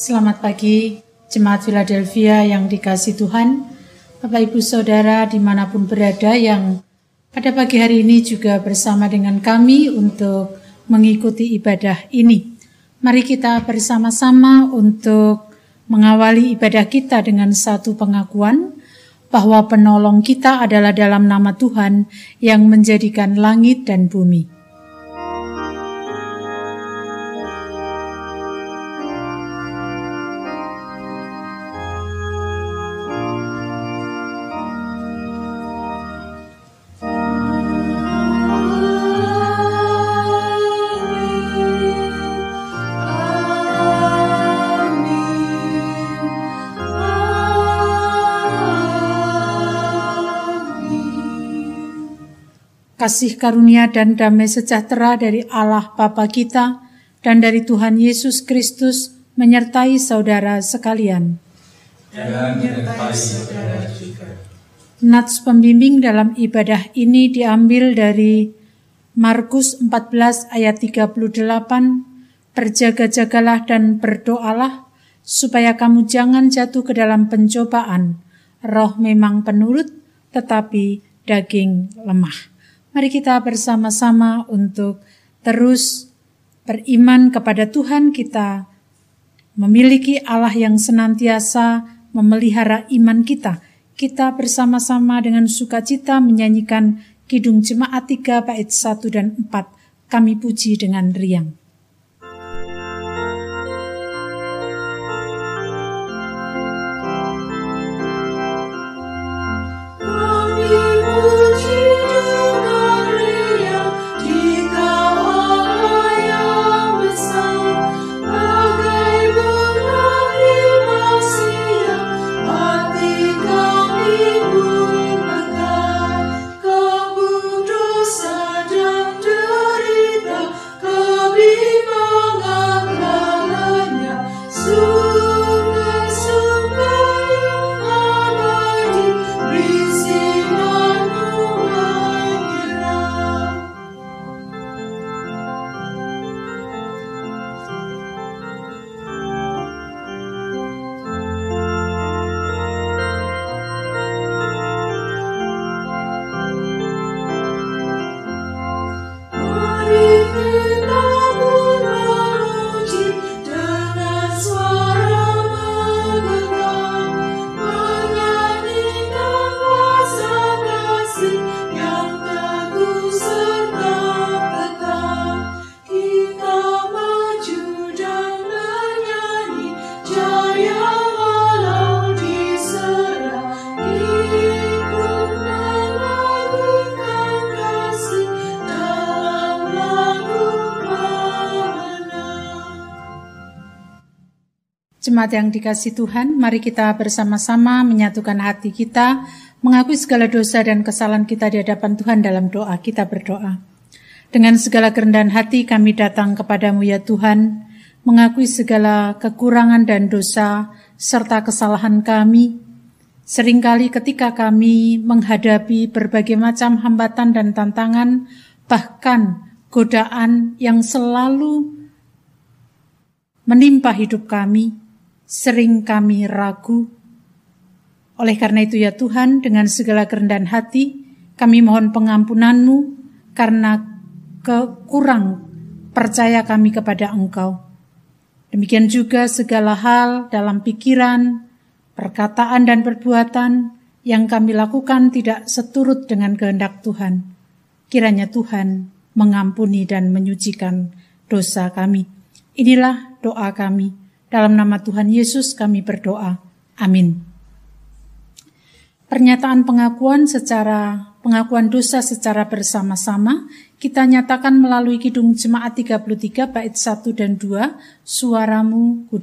Selamat pagi, Jemaat Philadelphia yang dikasih Tuhan, Bapak Ibu Saudara di mana pun berada yang pada pagi hari ini juga bersama dengan kami untuk mengikuti ibadah ini. Mari kita bersama-sama untuk mengawali ibadah kita dengan satu pengakuan bahwa penolong kita adalah dalam nama Tuhan yang menjadikan langit dan bumi. Kasih karunia dan damai sejahtera dari Allah Bapa kita dan dari Tuhan Yesus Kristus menyertai saudara sekalian. Dan menyertai saudara juga. Nats pembimbing dalam ibadah ini diambil dari Markus 14 ayat 38, Berjaga-jagalah dan berdoalah supaya kamu jangan jatuh ke dalam pencobaan. Roh memang penurut, tetapi daging lemah. Mari kita bersama-sama untuk terus beriman kepada Tuhan kita, memiliki Allah yang senantiasa memelihara iman kita. Kita bersama-sama dengan sukacita menyanyikan Kidung Jemaat 3 bait 1 dan 4. Kami puji dengan riang. Jemaat yang dikasih Tuhan, mari kita bersama-sama menyatukan hati kita, mengakui segala dosa dan kesalahan kita di hadapan Tuhan dalam doa. Kita berdoa. Dengan segala kerendahan hati kami datang kepadamu ya Tuhan, mengakui segala kekurangan dan dosa serta kesalahan kami. Seringkali ketika kami menghadapi berbagai macam hambatan dan tantangan, bahkan godaan yang selalu menimpa hidup kami, sering kami ragu. Oleh karena itu ya Tuhan, dengan segala kerendahan hati, kami mohon pengampunanmu karena kekurang percaya kami kepada Engkau. Demikian juga segala hal dalam pikiran, perkataan, dan perbuatan yang kami lakukan tidak seturut dengan kehendak Tuhan. Kiranya Tuhan mengampuni dan menyucikan dosa kami. Inilah doa kami. Dalam nama Tuhan Yesus kami berdoa. Amin. Pernyataan pengakuan secara pengakuan dosa secara bersama-sama kita nyatakan melalui Kidung Jemaat 33 bait 1 dan 2 suaramu ku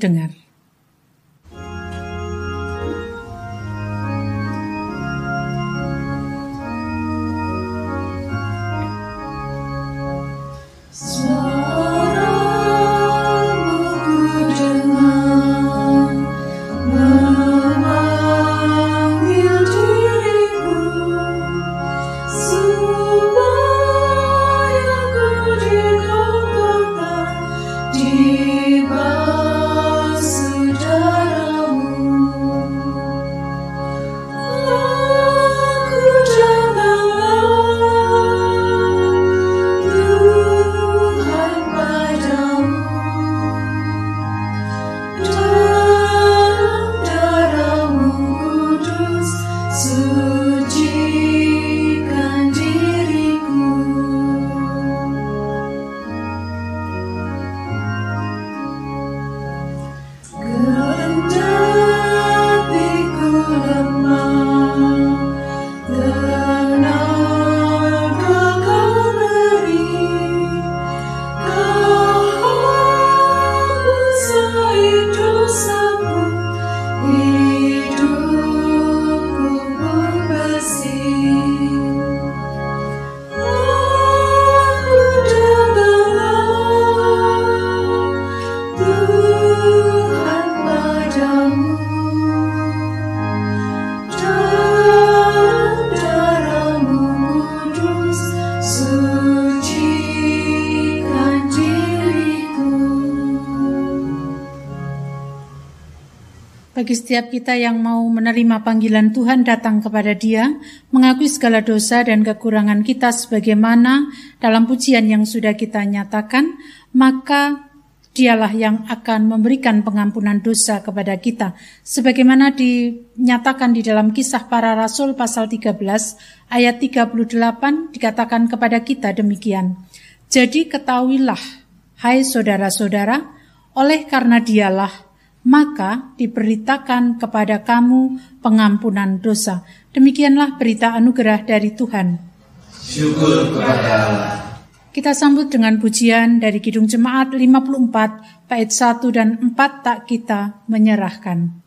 Bagi setiap kita yang mau menerima panggilan Tuhan datang kepada Dia, mengakui segala dosa dan kekurangan kita sebagaimana dalam pujian yang sudah kita nyatakan, maka Dialah yang akan memberikan pengampunan dosa kepada kita. Sebagaimana dinyatakan di dalam kisah para rasul pasal 13 ayat 38 dikatakan kepada kita demikian. Jadi ketahuilah, hai saudara-saudara, oleh karena dialah maka diberitakan kepada kamu pengampunan dosa. Demikianlah berita anugerah dari Tuhan. Syukur kepada Allah. Kita sambut dengan pujian dari Kidung Jemaat 54, bait 1 dan 4 tak kita menyerahkan.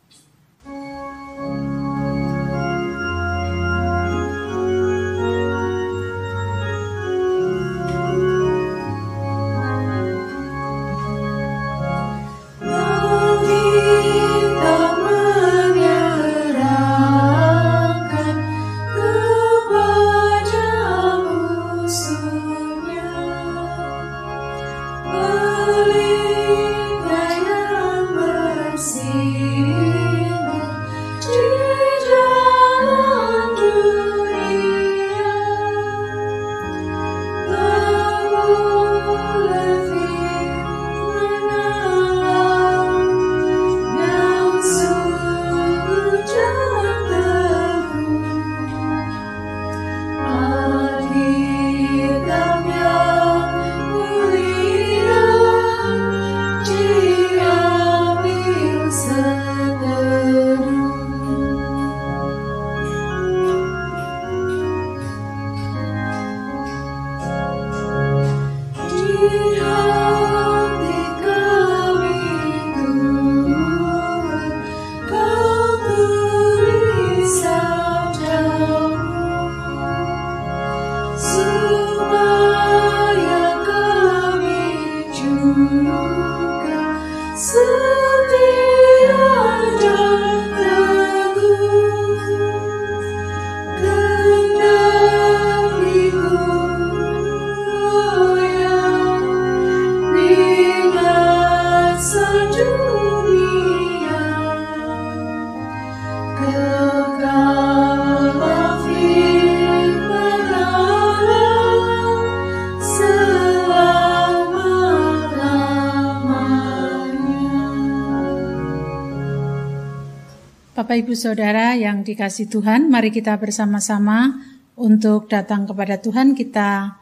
Ibu Saudara yang dikasih Tuhan, mari kita bersama-sama untuk datang kepada Tuhan kita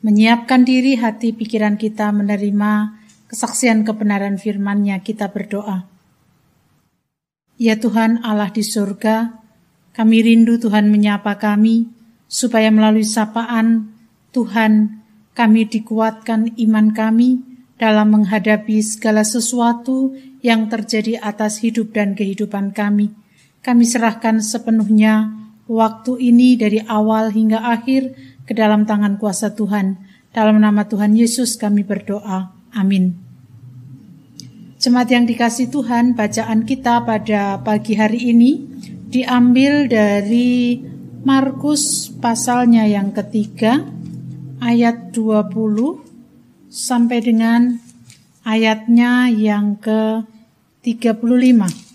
menyiapkan diri hati pikiran kita menerima kesaksian kebenaran firman-Nya kita berdoa. Ya Tuhan Allah di surga, kami rindu Tuhan menyapa kami supaya melalui sapaan Tuhan kami dikuatkan iman kami dalam menghadapi segala sesuatu yang terjadi atas hidup dan kehidupan kami. Kami serahkan sepenuhnya waktu ini dari awal hingga akhir ke dalam tangan kuasa Tuhan. Dalam nama Tuhan Yesus kami berdoa. Amin. Jemaat yang dikasih Tuhan, bacaan kita pada pagi hari ini diambil dari Markus pasalnya yang ketiga ayat 20 sampai dengan ayatnya yang ke 35.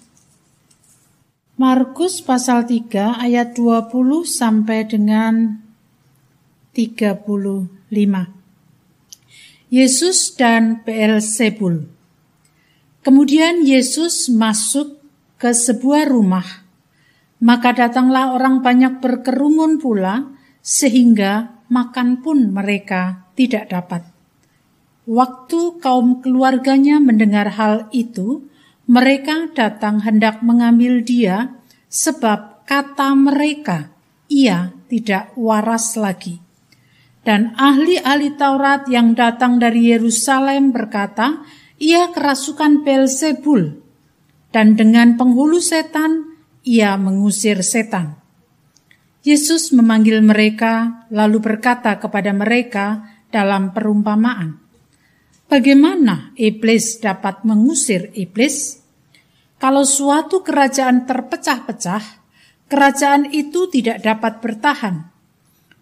Markus pasal 3 ayat 20 sampai dengan 35. Yesus dan Beelzebul. Kemudian Yesus masuk ke sebuah rumah. Maka datanglah orang banyak berkerumun pula sehingga makan pun mereka tidak dapat. Waktu kaum keluarganya mendengar hal itu, mereka datang hendak mengambil dia, sebab kata mereka, ia tidak waras lagi. Dan ahli-ahli Taurat yang datang dari Yerusalem berkata, ia kerasukan Belzebul, dan dengan penghulu setan, ia mengusir setan. Yesus memanggil mereka, lalu berkata kepada mereka dalam perumpamaan, Bagaimana iblis dapat mengusir iblis? Kalau suatu kerajaan terpecah-pecah, kerajaan itu tidak dapat bertahan.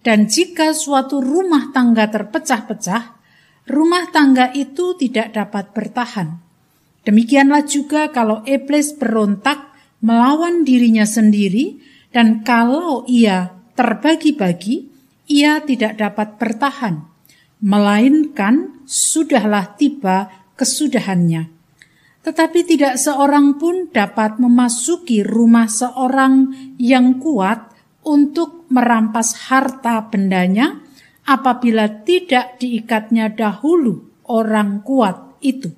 Dan jika suatu rumah tangga terpecah-pecah, rumah tangga itu tidak dapat bertahan. Demikianlah juga kalau iblis berontak melawan dirinya sendiri, dan kalau ia terbagi-bagi, ia tidak dapat bertahan, melainkan sudahlah tiba kesudahannya. Tetapi tidak seorang pun dapat memasuki rumah seorang yang kuat untuk merampas harta bendanya apabila tidak diikatnya dahulu orang kuat itu.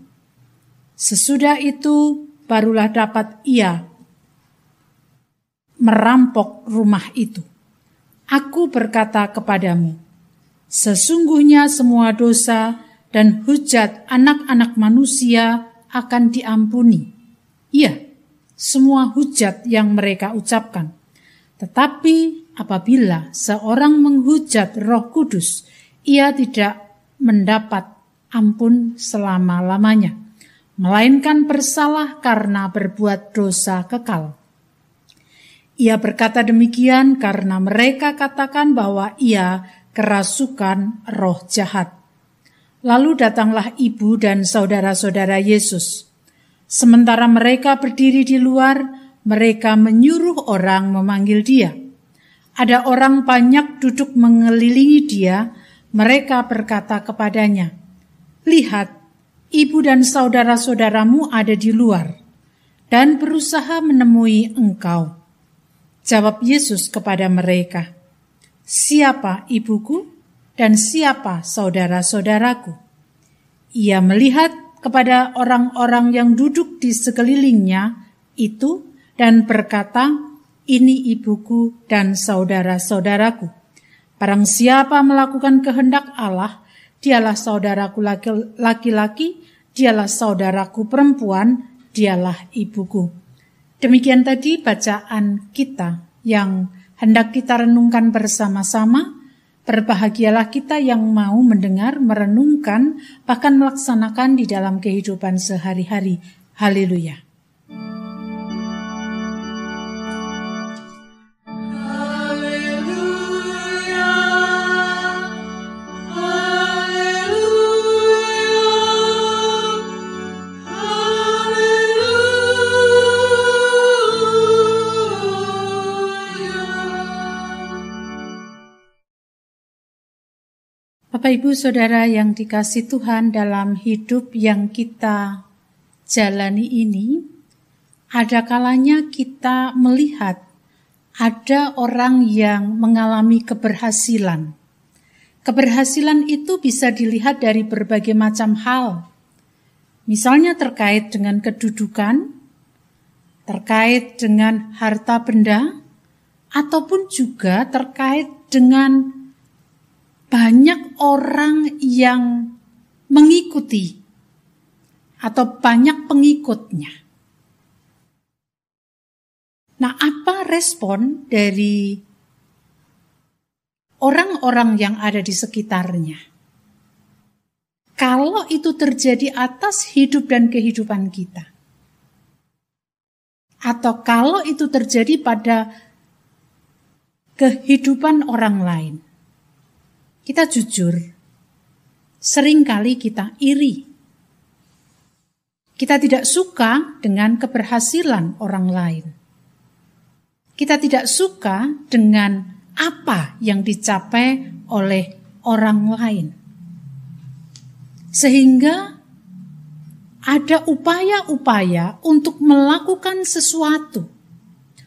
Sesudah itu barulah dapat ia merampok rumah itu. Aku berkata kepadamu, sesungguhnya semua dosa dan hujat anak-anak manusia akan diampuni. Iya, semua hujat yang mereka ucapkan. Tetapi apabila seorang menghujat Roh Kudus, ia tidak mendapat ampun selama-lamanya, melainkan bersalah karena berbuat dosa kekal. Ia berkata demikian karena mereka katakan bahwa ia kerasukan roh jahat. Lalu datanglah ibu dan saudara-saudara Yesus. Sementara mereka berdiri di luar, mereka menyuruh orang memanggil dia. Ada orang banyak duduk mengelilingi dia, mereka berkata kepadanya, Lihat, ibu dan saudara-saudaramu ada di luar, dan berusaha menemui engkau. Jawab Yesus kepada mereka, "Siapa ibuku dan siapa saudara-saudaraku?" Ia melihat kepada orang-orang yang duduk di sekelilingnya itu dan berkata, "Ini ibuku dan saudara-saudaraku. Barang siapa melakukan kehendak Allah, dialah saudaraku laki-laki, dialah saudaraku perempuan, dialah ibuku." Demikian tadi bacaan kita yang hendak kita renungkan bersama-sama. Berbahagialah kita yang mau mendengar, merenungkan, bahkan melaksanakan di dalam kehidupan sehari-hari. Haleluya. Bapak Ibu Saudara yang dikasih Tuhan dalam hidup yang kita jalani ini, ada kalanya kita melihat ada orang yang mengalami keberhasilan. Keberhasilan itu bisa dilihat dari berbagai macam hal. Misalnya terkait dengan kedudukan, terkait dengan harta benda, ataupun juga terkait dengan banyak orang yang mengikuti atau banyak pengikutnya. Nah, apa respon dari orang-orang yang ada di sekitarnya? Kalau itu terjadi atas hidup dan kehidupan kita, atau kalau itu terjadi pada kehidupan orang lain, kita jujur, sering kali kita iri. Kita tidak suka dengan keberhasilan orang lain. Kita tidak suka dengan apa yang dicapai oleh orang lain. Sehingga ada upaya-upaya untuk melakukan sesuatu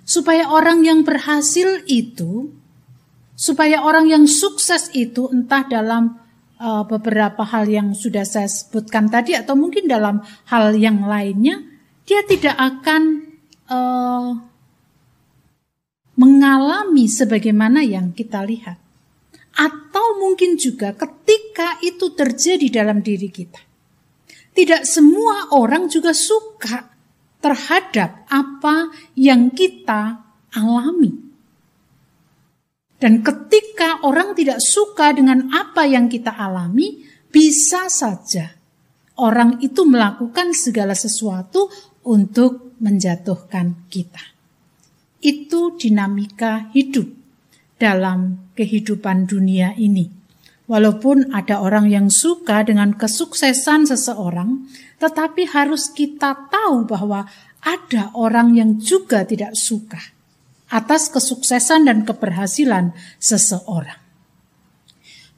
supaya orang yang berhasil itu supaya orang yang sukses itu entah dalam uh, beberapa hal yang sudah saya sebutkan tadi atau mungkin dalam hal yang lainnya dia tidak akan uh, mengalami sebagaimana yang kita lihat. Atau mungkin juga ketika itu terjadi dalam diri kita. Tidak semua orang juga suka terhadap apa yang kita alami dan ketika orang tidak suka dengan apa yang kita alami, bisa saja orang itu melakukan segala sesuatu untuk menjatuhkan kita. Itu dinamika hidup dalam kehidupan dunia ini. Walaupun ada orang yang suka dengan kesuksesan seseorang, tetapi harus kita tahu bahwa ada orang yang juga tidak suka atas kesuksesan dan keberhasilan seseorang.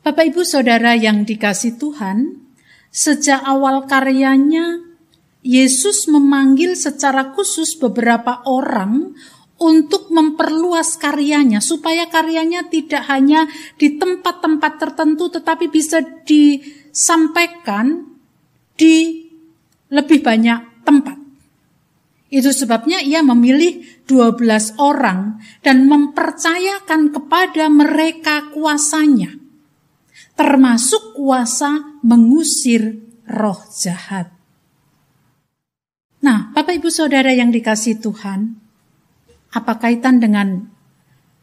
Bapak Ibu Saudara yang dikasih Tuhan, sejak awal karyanya Yesus memanggil secara khusus beberapa orang untuk memperluas karyanya supaya karyanya tidak hanya di tempat-tempat tertentu tetapi bisa disampaikan di lebih banyak tempat. Itu sebabnya ia memilih 12 orang dan mempercayakan kepada mereka kuasanya. Termasuk kuasa mengusir roh jahat. Nah, Bapak Ibu Saudara yang dikasih Tuhan, apa kaitan dengan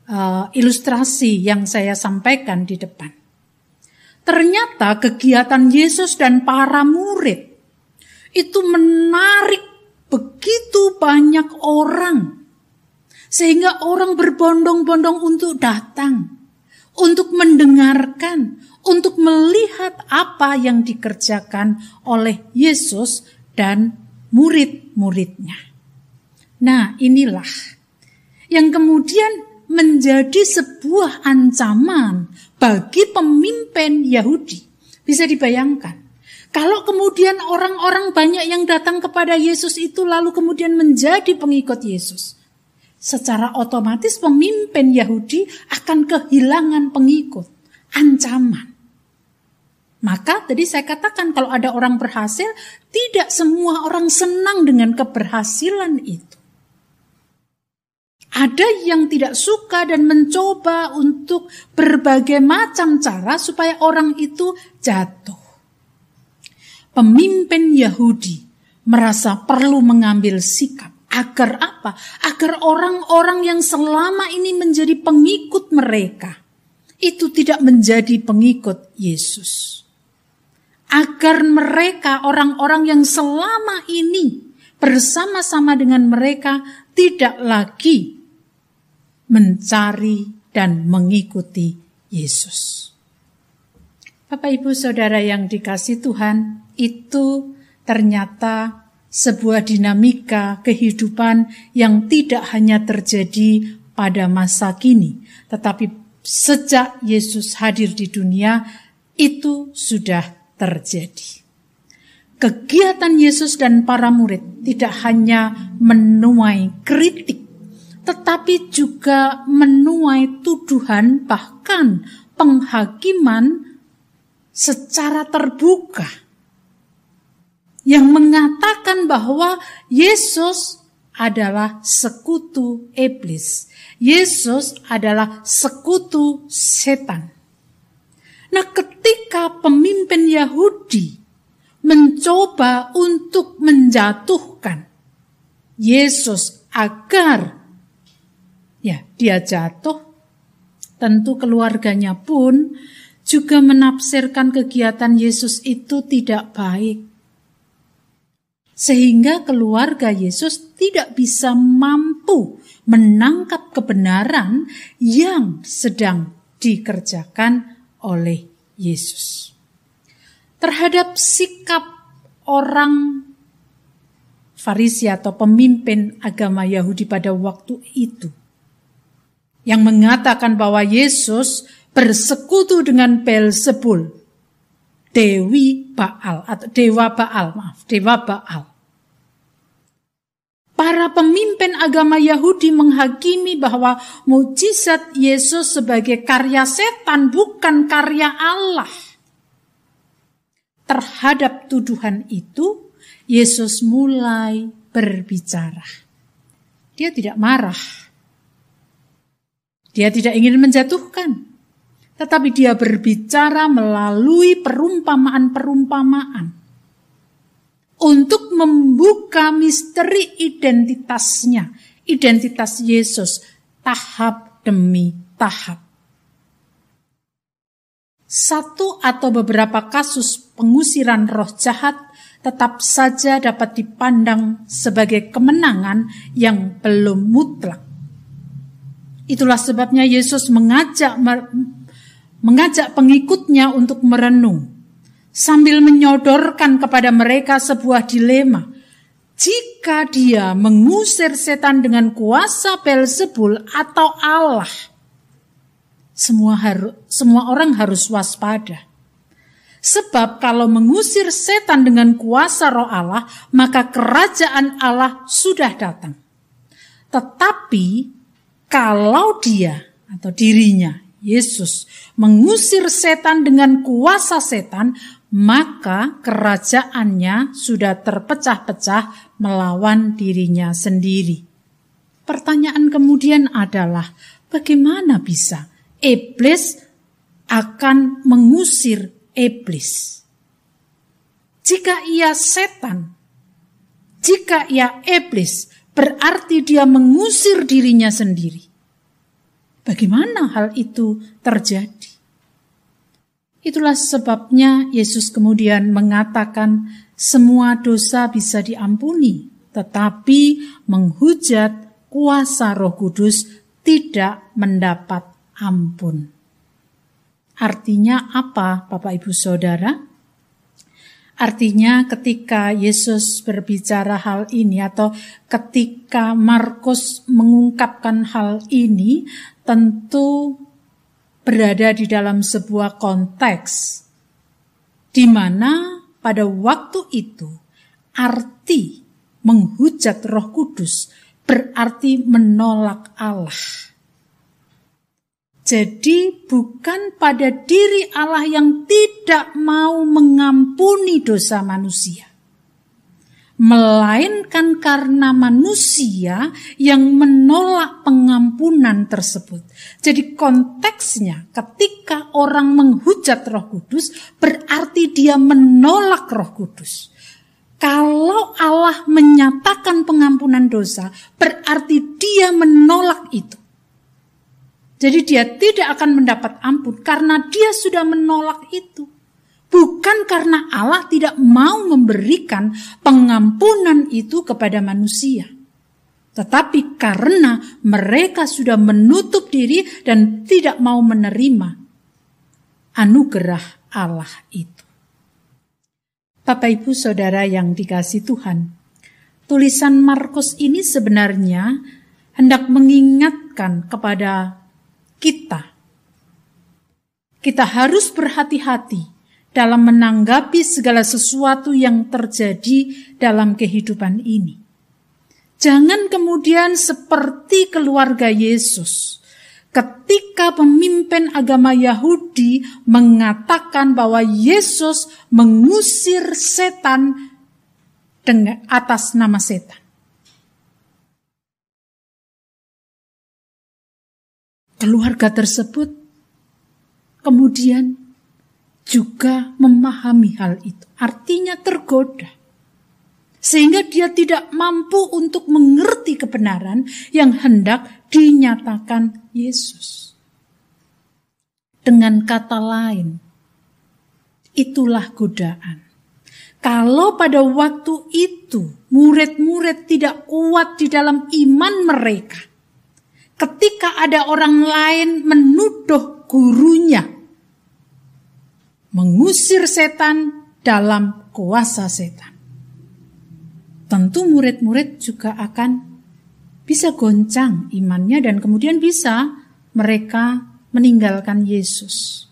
uh, ilustrasi yang saya sampaikan di depan? Ternyata kegiatan Yesus dan para murid itu menarik begitu banyak orang. Sehingga orang berbondong-bondong untuk datang, untuk mendengarkan, untuk melihat apa yang dikerjakan oleh Yesus dan murid-muridnya. Nah, inilah yang kemudian menjadi sebuah ancaman bagi pemimpin Yahudi. Bisa dibayangkan. Kalau kemudian orang-orang banyak yang datang kepada Yesus itu lalu kemudian menjadi pengikut Yesus. Secara otomatis pemimpin Yahudi akan kehilangan pengikut. Ancaman. Maka tadi saya katakan kalau ada orang berhasil, tidak semua orang senang dengan keberhasilan itu. Ada yang tidak suka dan mencoba untuk berbagai macam cara supaya orang itu jatuh. Pemimpin Yahudi merasa perlu mengambil sikap agar apa? Agar orang-orang yang selama ini menjadi pengikut mereka itu tidak menjadi pengikut Yesus. Agar mereka orang-orang yang selama ini bersama-sama dengan mereka tidak lagi mencari dan mengikuti Yesus. Bapak Ibu Saudara yang dikasih Tuhan, itu ternyata sebuah dinamika kehidupan yang tidak hanya terjadi pada masa kini, tetapi sejak Yesus hadir di dunia itu sudah terjadi. Kegiatan Yesus dan para murid tidak hanya menuai kritik tetapi juga menuai tuduhan bahkan penghakiman secara terbuka yang mengatakan bahwa Yesus adalah sekutu iblis. Yesus adalah sekutu setan. Nah, ketika pemimpin Yahudi mencoba untuk menjatuhkan Yesus agar ya dia jatuh, tentu keluarganya pun juga menafsirkan kegiatan Yesus itu tidak baik. Sehingga keluarga Yesus tidak bisa mampu menangkap kebenaran yang sedang dikerjakan oleh Yesus. Terhadap sikap orang Farisi atau pemimpin agama Yahudi pada waktu itu yang mengatakan bahwa Yesus bersekutu dengan Belzebul, Dewi Baal atau Dewa Baal, maaf, Dewa Baal. Para pemimpin agama Yahudi menghakimi bahwa mujizat Yesus sebagai karya setan bukan karya Allah. Terhadap tuduhan itu, Yesus mulai berbicara. Dia tidak marah dia tidak ingin menjatuhkan, tetapi dia berbicara melalui perumpamaan-perumpamaan untuk membuka misteri identitasnya, identitas Yesus tahap demi tahap. Satu atau beberapa kasus pengusiran roh jahat tetap saja dapat dipandang sebagai kemenangan yang belum mutlak. Itulah sebabnya Yesus mengajak mengajak pengikutnya untuk merenung sambil menyodorkan kepada mereka sebuah dilema. jika dia mengusir setan dengan kuasa Belzebul atau Allah, semua harus semua orang harus waspada. Sebab kalau mengusir setan dengan kuasa roh Allah, maka kerajaan Allah sudah datang. Tetapi kalau dia atau dirinya, Yesus, mengusir setan dengan kuasa setan, maka kerajaannya sudah terpecah-pecah melawan dirinya sendiri. Pertanyaan kemudian adalah, bagaimana bisa iblis akan mengusir iblis? Jika ia setan, jika ia iblis, berarti dia mengusir dirinya sendiri. Bagaimana hal itu terjadi? Itulah sebabnya Yesus kemudian mengatakan semua dosa bisa diampuni, tetapi menghujat kuasa Roh Kudus tidak mendapat ampun. Artinya apa, Bapak Ibu Saudara? Artinya ketika Yesus berbicara hal ini atau ketika Markus mengungkapkan hal ini, tentu berada di dalam sebuah konteks di mana pada waktu itu arti menghujat Roh Kudus berarti menolak Allah. Jadi bukan pada diri Allah yang tidak mau mengampuni dosa manusia melainkan karena manusia yang menolak pengampunan tersebut. Jadi konteksnya ketika orang menghujat Roh Kudus berarti dia menolak Roh Kudus. Kalau Allah menyatakan pengampunan dosa, berarti dia menolak itu. Jadi dia tidak akan mendapat ampun karena dia sudah menolak itu. Bukan karena Allah tidak mau memberikan pengampunan itu kepada manusia. Tetapi karena mereka sudah menutup diri dan tidak mau menerima anugerah Allah itu. Bapak Ibu Saudara yang dikasih Tuhan, tulisan Markus ini sebenarnya hendak mengingatkan kepada kita. Kita harus berhati-hati dalam menanggapi segala sesuatu yang terjadi dalam kehidupan ini. Jangan kemudian seperti keluarga Yesus. Ketika pemimpin agama Yahudi mengatakan bahwa Yesus mengusir setan dengan atas nama setan. Keluarga tersebut kemudian juga memahami hal itu. Artinya tergoda. Sehingga dia tidak mampu untuk mengerti kebenaran yang hendak dinyatakan Yesus. Dengan kata lain, itulah godaan. Kalau pada waktu itu murid-murid tidak kuat di dalam iman mereka, ketika ada orang lain menuduh gurunya mengusir setan dalam kuasa setan. Tentu murid-murid juga akan bisa goncang imannya dan kemudian bisa mereka meninggalkan Yesus.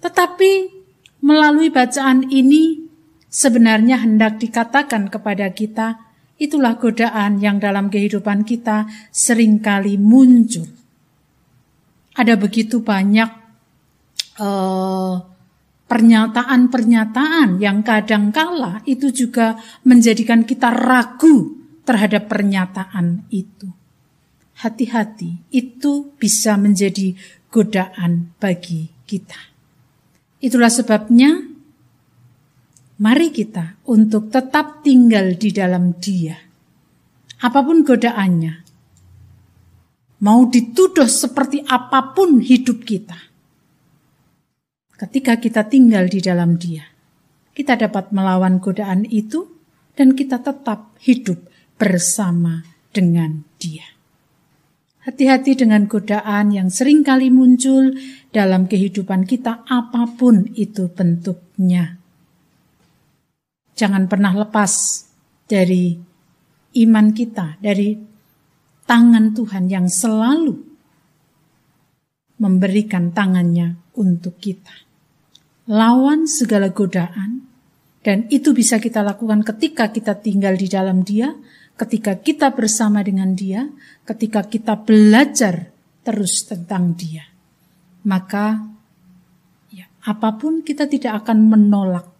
Tetapi melalui bacaan ini sebenarnya hendak dikatakan kepada kita itulah godaan yang dalam kehidupan kita sering kali muncul. Ada begitu banyak Eh, pernyataan-pernyataan yang kadangkala itu juga menjadikan kita ragu terhadap pernyataan itu. Hati-hati, itu bisa menjadi godaan bagi kita. Itulah sebabnya mari kita untuk tetap tinggal di dalam Dia. Apa pun godaannya, mau dituduh seperti apa pun hidup kita, ketika kita tinggal di dalam Dia. Kita dapat melawan godaan itu dan kita tetap hidup bersama dengan Dia. Hati-hati dengan godaan yang sering kali muncul dalam kehidupan kita apa pun itu bentuknya. Jangan pernah lepas dari iman kita, dari tangan Tuhan yang selalu memberikan tangannya untuk kita. Lawan segala godaan, dan itu bisa kita lakukan ketika kita tinggal di dalam Dia, ketika kita bersama dengan Dia, ketika kita belajar terus tentang Dia. Maka, ya, apa pun kita tidak akan menolak.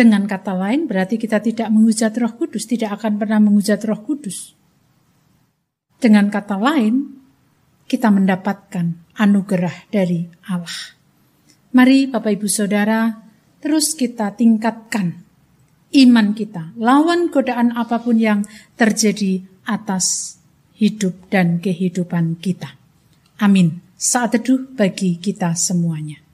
Dengan kata lain, berarti kita tidak menghujat Roh Kudus, tidak akan pernah menghujat Roh Kudus. Dengan kata lain, kita mendapatkan anugerah dari Allah. Mari, Bapak Ibu Saudara, terus kita tingkatkan iman kita, lawan godaan apa pun yang terjadi atas hidup dan kehidupan kita. Amin. Saat teduh bagi kita semuanya.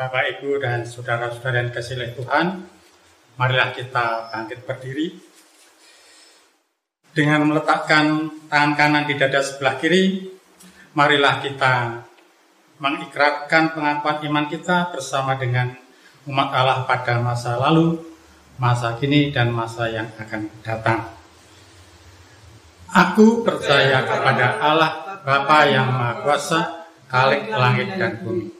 Bapak, Ibu, dan saudara-saudara yang kasih Tuhan, marilah kita bangkit berdiri dengan meletakkan tangan kanan di dada sebelah kiri. Marilah kita mengikrarkan pengakuan iman kita bersama dengan umat Allah pada masa lalu, masa kini, dan masa yang akan datang. Aku percaya kepada Allah Bapa yang Maha Kuasa, Khalik langit dan bumi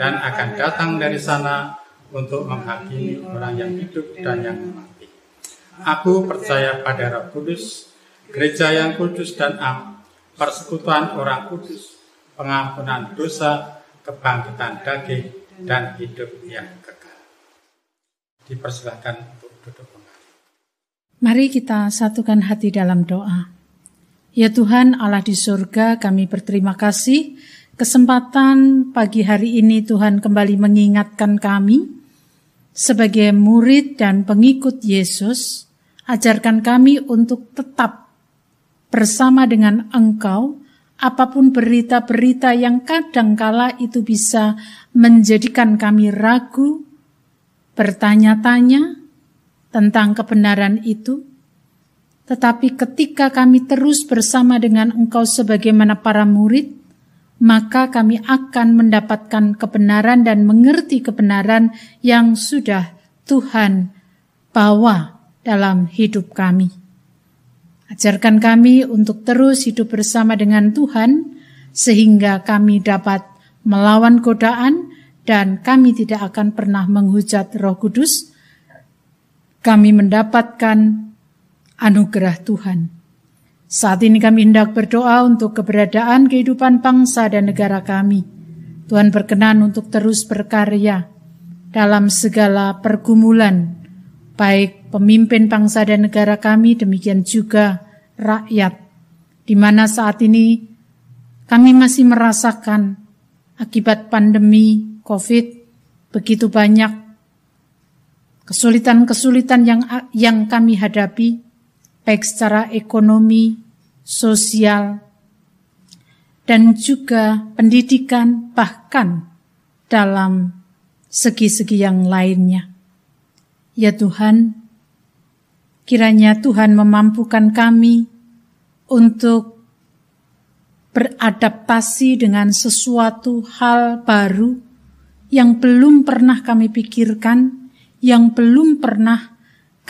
dan akan datang dari sana untuk menghakimi orang yang hidup dan yang mati. Aku percaya pada Roh Kudus, gereja yang kudus dan am, persekutuan orang kudus, pengampunan dosa, kebangkitan daging, dan hidup yang kekal. Dipersilahkan untuk duduk kembali. Mari kita satukan hati dalam doa. Ya Tuhan Allah di surga, kami berterima kasih Kesempatan pagi hari ini Tuhan kembali mengingatkan kami sebagai murid dan pengikut Yesus, ajarkan kami untuk tetap bersama dengan Engkau apa pun berita-berita yang kadangkala itu bisa menjadikan kami ragu, bertanya-tanya tentang kebenaran itu. Tetapi ketika kami terus bersama dengan Engkau sebagaimana para murid, maka kami akan mendapatkan kebenaran dan mengerti kebenaran yang sudah Tuhan bawa dalam hidup kami. Ajarkan kami untuk terus hidup bersama dengan Tuhan, sehingga kami dapat melawan godaan dan kami tidak akan pernah menghujat Roh Kudus, kami mendapatkan anugerah Tuhan. Saat ini kami hendak berdoa untuk keberadaan kehidupan bangsa dan negara kami. Tuhan berkenan untuk terus berkarya dalam segala pergumulan, baik pemimpin bangsa dan negara kami, demikian juga rakyat, di mana saat ini kami masih merasakan akibat pandemi COVID begitu banyak kesulitan-kesulitan yang yang kami hadapi baik secara ekonomi, sosial, dan juga pendidikan bahkan dalam segi-segi yang lainnya. Ya Tuhan, kiranya Tuhan memampukan kami untuk beradaptasi dengan sesuatu hal baru yang belum pernah kami pikirkan, yang belum pernah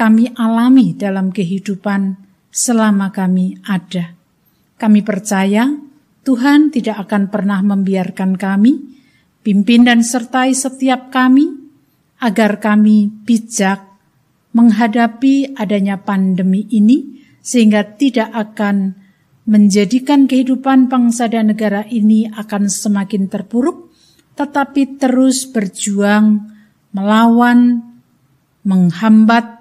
kami alami dalam kehidupan selama kami ada. Kami percaya Tuhan tidak akan pernah membiarkan kami, pimpin dan sertai setiap kami, agar kami bijak menghadapi adanya pandemi ini, sehingga tidak akan menjadikan kehidupan bangsa dan negara ini akan semakin terpuruk, tetapi terus berjuang melawan, menghambat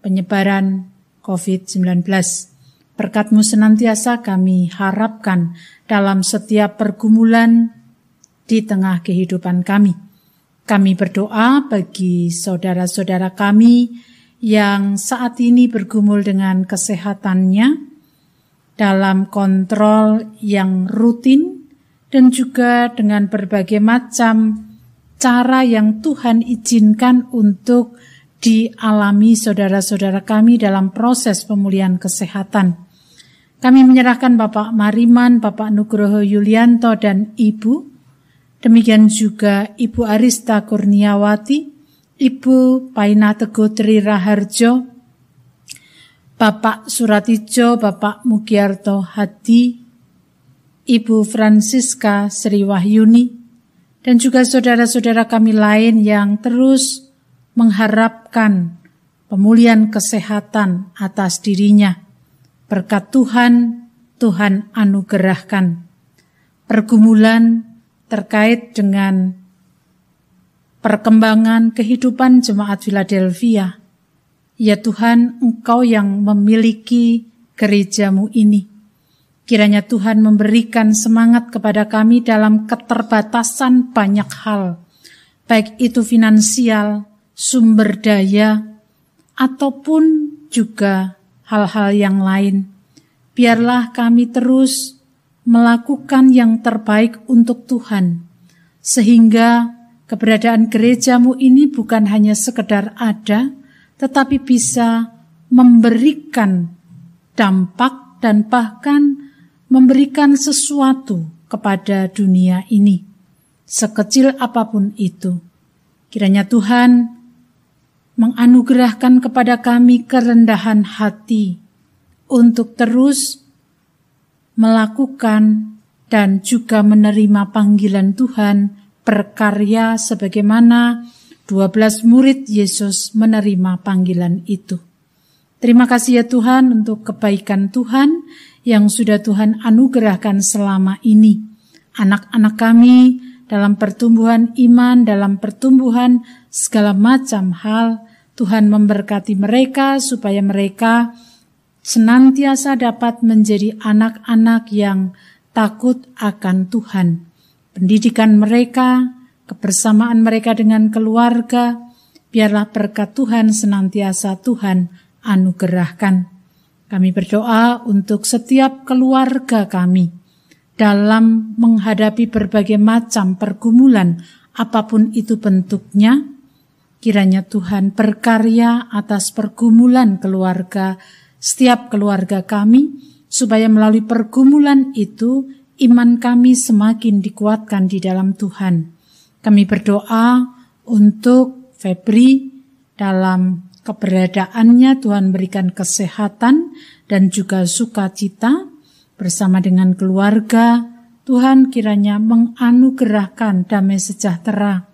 penyebaran COVID-19. Berkatmu senantiasa kami harapkan dalam setiap pergumulan di tengah kehidupan kami. Kami berdoa bagi saudara-saudara kami yang saat ini bergumul dengan kesehatannya dalam kontrol yang rutin dan juga dengan berbagai macam cara yang Tuhan izinkan untuk dialami saudara-saudara kami dalam proses pemulihan kesehatan. Kami menyerahkan Bapak Mariman, Bapak Nugroho Yulianto, dan Ibu. Demikian juga Ibu Arista Kurniawati, Ibu Paina Teguh Tri Raharjo, Bapak Suratijo, Bapak Mugiarto Hadi, Ibu Francisca Sri Wahyuni, dan juga saudara-saudara kami lain yang terus mengharapkan pemulihan kesehatan atas dirinya. Berkat Tuhan, Tuhan anugerahkan. Pergumulan terkait dengan perkembangan kehidupan jemaat Philadelphia. Ya Tuhan, Engkau yang memiliki gerejamu ini. Kiranya Tuhan memberikan semangat kepada kami dalam keterbatasan banyak hal, baik itu finansial, sumber daya, ataupun juga hal-hal yang lain. Biarlah kami terus melakukan yang terbaik untuk Tuhan, sehingga keberadaan gerejamu ini bukan hanya sekedar ada, tetapi bisa memberikan dampak dan bahkan memberikan sesuatu kepada dunia ini, sekecil apa pun itu. Kiranya Tuhan menganugerahkan kepada kami kerendahan hati untuk terus melakukan dan juga menerima panggilan Tuhan berkarya sebagaimana 12 murid Yesus menerima panggilan itu. Terima kasih ya Tuhan untuk kebaikan Tuhan yang sudah Tuhan anugerahkan selama ini. Anak-anak kami dalam pertumbuhan iman, dalam pertumbuhan segala macam hal, Tuhan memberkati mereka supaya mereka senantiasa dapat menjadi anak-anak yang takut akan Tuhan. Pendidikan mereka, kebersamaan mereka dengan keluarga, biarlah berkat Tuhan senantiasa Tuhan anugerahkan. Kami berdoa untuk setiap keluarga kami dalam menghadapi berbagai macam pergumulan, apa pun itu bentuknya, Kiranya Tuhan berkarya atas pergumulan keluarga, setiap keluarga kami, supaya melalui pergumulan itu iman kami semakin dikuatkan di dalam Tuhan. Kami berdoa untuk Febri dalam keberadaannya Tuhan berikan kesehatan dan juga sukacita bersama dengan keluarga. Tuhan kiranya menganugerahkan damai sejahtera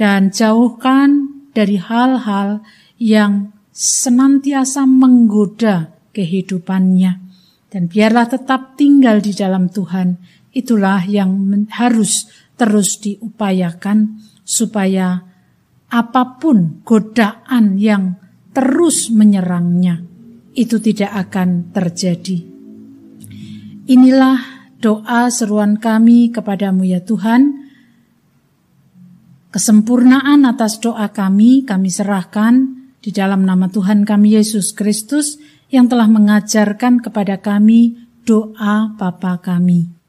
dan jauhkan dari hal-hal yang senantiasa menggoda kehidupannya. Dan biarlah tetap tinggal di dalam Tuhan. Itulah yang harus terus diupayakan supaya apa pun godaan yang terus menyerangnya itu tidak akan terjadi. Inilah doa seruan kami kepadamu ya Tuhan. Kesempurnaan atas doa kami kami serahkan di dalam nama Tuhan kami Yesus Kristus yang telah mengajarkan kepada kami doa Bapa kami.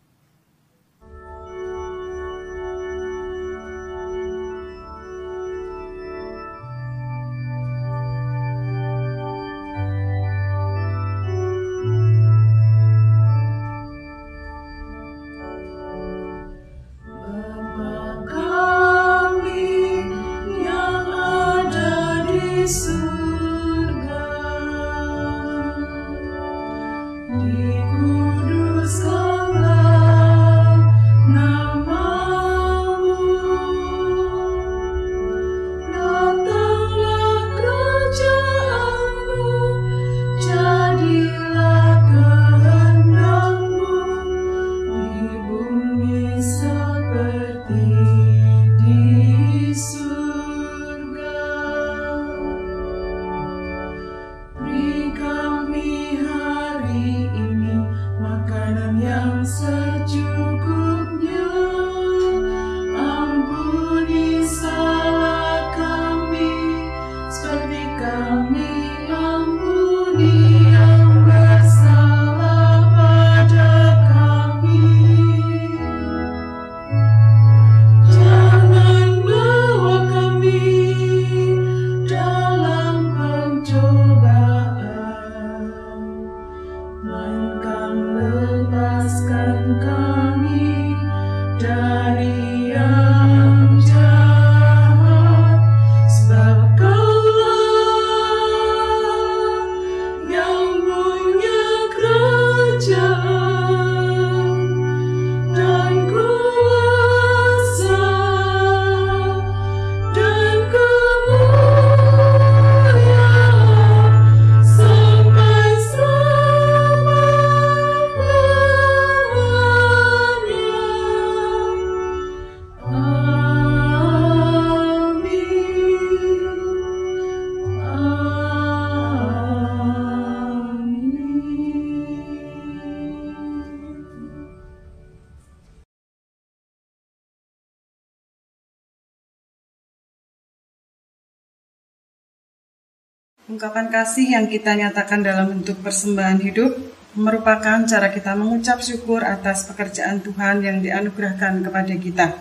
Ungkapan kasih yang kita nyatakan dalam bentuk persembahan hidup merupakan cara kita mengucap syukur atas pekerjaan Tuhan yang dianugerahkan kepada kita.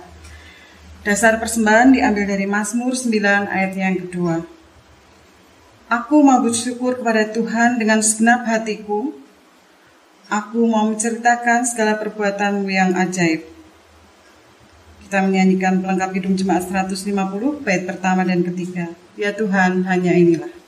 Dasar persembahan diambil dari Mazmur 9 ayat yang kedua. Aku mau bersyukur kepada Tuhan dengan segenap hatiku. Aku mau menceritakan segala perbuatanmu yang ajaib. Kita menyanyikan pelengkap hidup jemaat 150 bait pertama dan ketiga. Ya Tuhan, hanya inilah.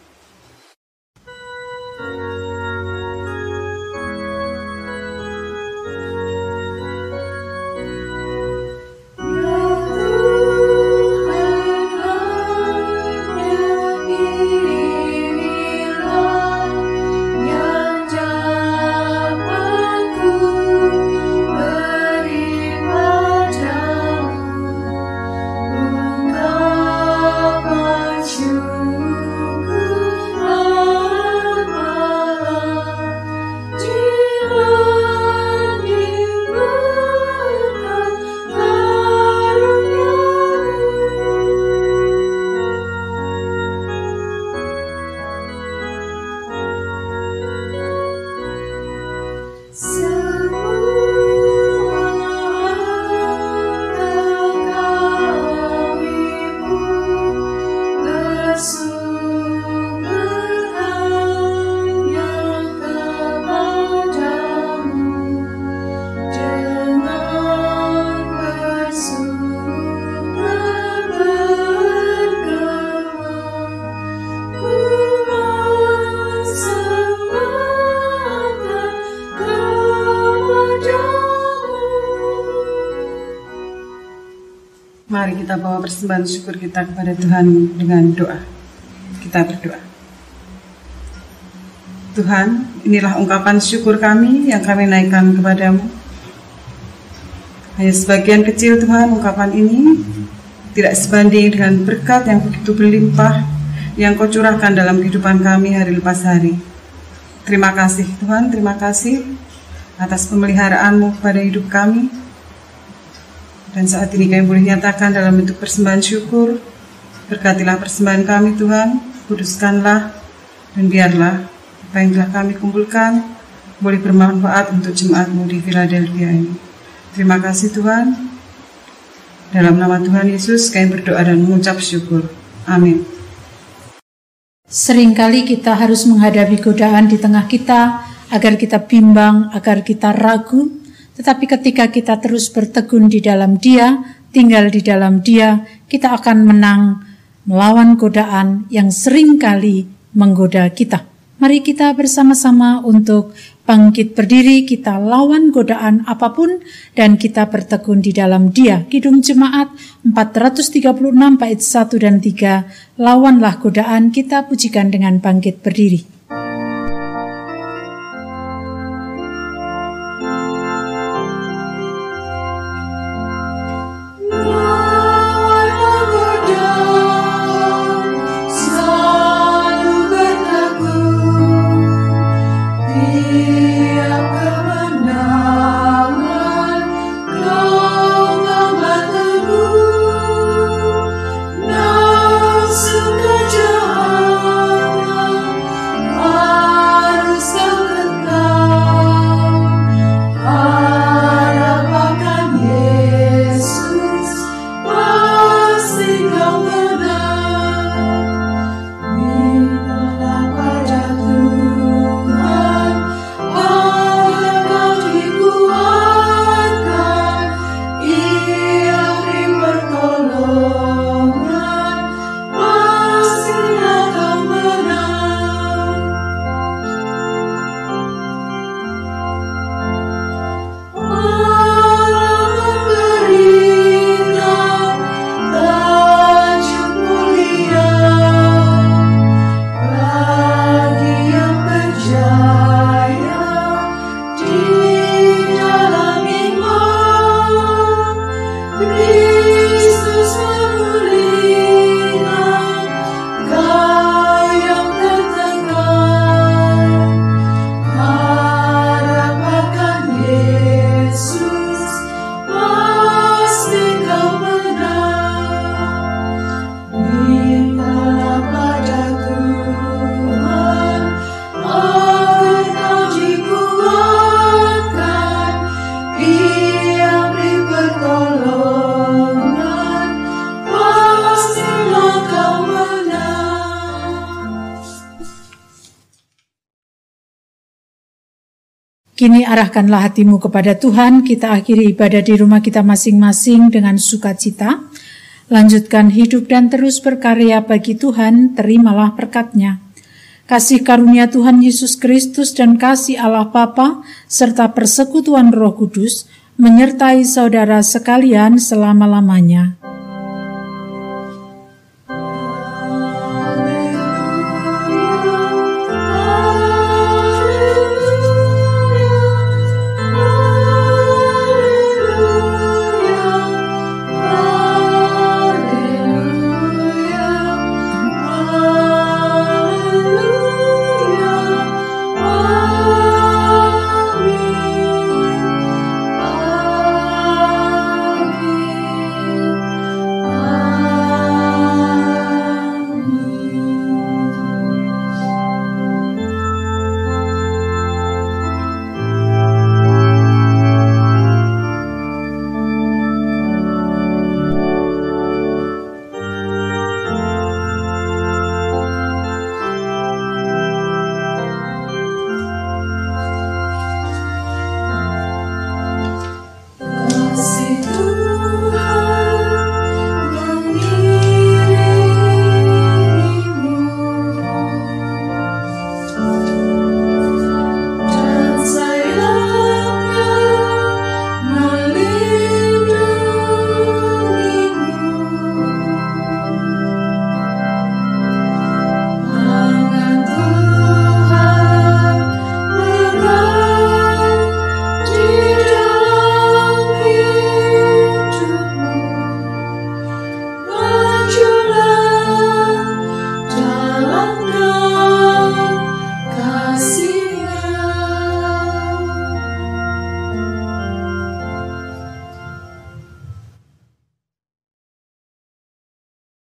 Mari kita bawa persembahan syukur kita kepada Tuhan dengan doa. Kita berdoa. Tuhan, inilah ungkapan syukur kami yang kami naikkan kepadamu. Hanya sebagian kecil Tuhan ungkapan ini tidak sebanding dengan berkat yang begitu berlimpah yang kau curahkan dalam kehidupan kami hari lepas hari. Terima kasih Tuhan, terima kasih atas pemeliharaanmu pada hidup kami. Dan saat ini kami boleh nyatakan dalam bentuk persembahan syukur. Berkatilah persembahan kami Tuhan, kuduskanlah, dan biarlah apa yang telah kami kumpulkan boleh bermanfaat untuk jemaatmu di Philadelphia ini. Terima kasih Tuhan. Dalam nama Tuhan Yesus kami berdoa dan mengucap syukur. Amin. Seringkali kita harus menghadapi godaan di tengah kita agar kita bimbang, agar kita ragu. Tetapi ketika kita terus bertegun di dalam Dia, tinggal di dalam Dia, kita akan menang melawan godaan yang sering kali menggoda kita. Mari kita bersama-sama untuk bangkit berdiri, kita lawan godaan apa pun dan kita bertekun di dalam dia. Kidung Jemaat 436 bait 1 dan 3, lawanlah godaan, kita pujikan dengan bangkit berdiri. Kini arahkanlah hatimu kepada Tuhan, kita akhiri ibadah di rumah kita masing-masing dengan sukacita. Lanjutkan hidup dan terus berkarya bagi Tuhan, terimalah berkatnya. Kasih karunia Tuhan Yesus Kristus dan kasih Allah Bapa serta persekutuan Roh Kudus menyertai saudara sekalian selama-lamanya.